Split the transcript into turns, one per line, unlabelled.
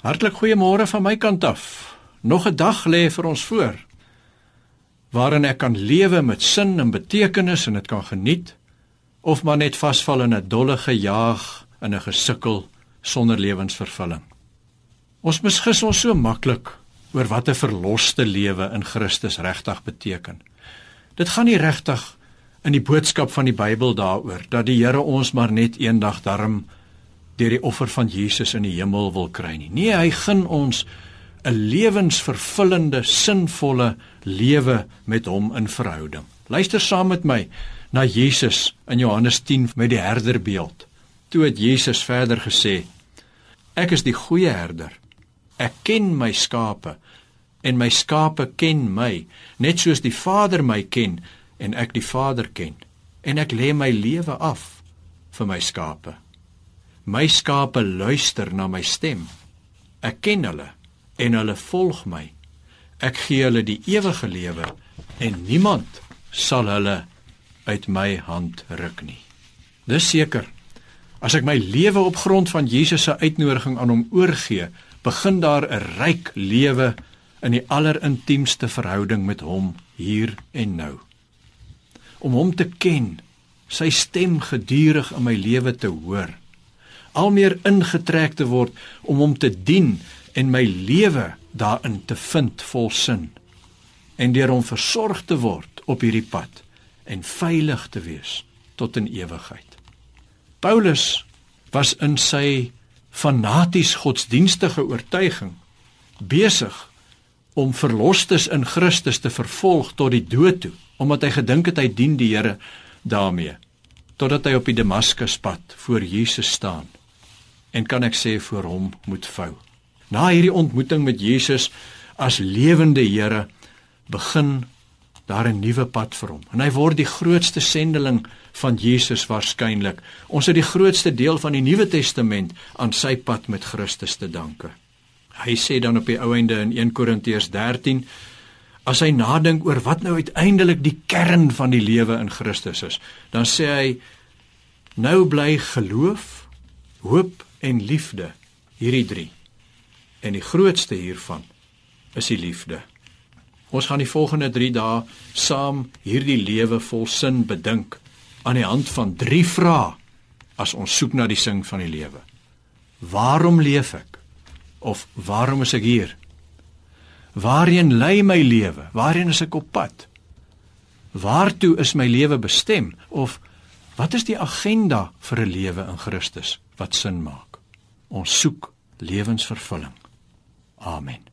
Hartlik goeiemôre van my kant af. Nog 'n dag lê vir ons voor waarin ek kan lewe met sin en betekenis en dit kan geniet of maar net vasval in 'n dolle gejaag in 'n gesukkel sonder lewensvervulling. Ons misgis ons so maklik oor wat 'n verloste lewe in Christus regtig beteken. Dit gaan nie regtig in die boodskap van die Bybel daaroor dat die Here ons maar net eendag darm deur die offer van Jesus in die hemel wil kry nie. Nee, hy gun ons 'n lewensvervullende, sinvolle lewe met hom in verhouding. Luister saam met my na Jesus in Johannes 10 met die herderbeeld. Toe het Jesus verder gesê: Ek is die goeie herder. Ek ken my skape en my skape ken my, net soos die Vader my ken en ek die Vader ken. En ek lê my lewe af vir my skape. My skape luister na my stem. Ek ken hulle en hulle volg my. Ek gee hulle die ewige lewe en niemand sal hulle uit my hand ruk nie. Dis seker. As ek my lewe op grond van Jesus se uitnodiging aan hom oorgee, begin daar 'n ryk lewe in die allerintiemste verhouding met hom hier en nou. Om hom te ken, sy stem gedurig in my lewe te hoor al meer ingetrek te word om hom te dien en my lewe daarin te vind vol sin en deur hom versorg te word op hierdie pad en veilig te wees tot in ewigheid. Paulus was in sy fanaties godsdienstige oortuiging besig om verlosters in Christus te vervolg tot die dood toe omdat hy gedink het hy dien die Here daarmee totdat hy op die Damaskuspad voor Jesus staan en kan ek sê voor hom moet vou. Na hierdie ontmoeting met Jesus as lewende Here begin daar 'n nuwe pad vir hom. En hy word die grootste sendeling van Jesus waarskynlik. Ons het die grootste deel van die Nuwe Testament aan sy pad met Christus te danke. Hy sê dan op die ou einde in 1 Korintiërs 13 as hy nadink oor wat nou uiteindelik die kern van die lewe in Christus is, dan sê hy nou bly geloof, hoop en liefde, hierdie 3. En die grootste hiervan is die liefde. Ons gaan die volgende 3 dae saam hierdie lewe vol sin bedink aan die hand van 3 vrae as ons soek na die sin van die lewe. Waarom leef ek? Of waarom is ek hier? Waarheen lei my lewe? Waarheen is ek op pad? Waartoe is my lewe bestem? Of wat is die agenda vir 'n lewe in Christus wat sin maak? Ons soek lewensvervulling. Amen.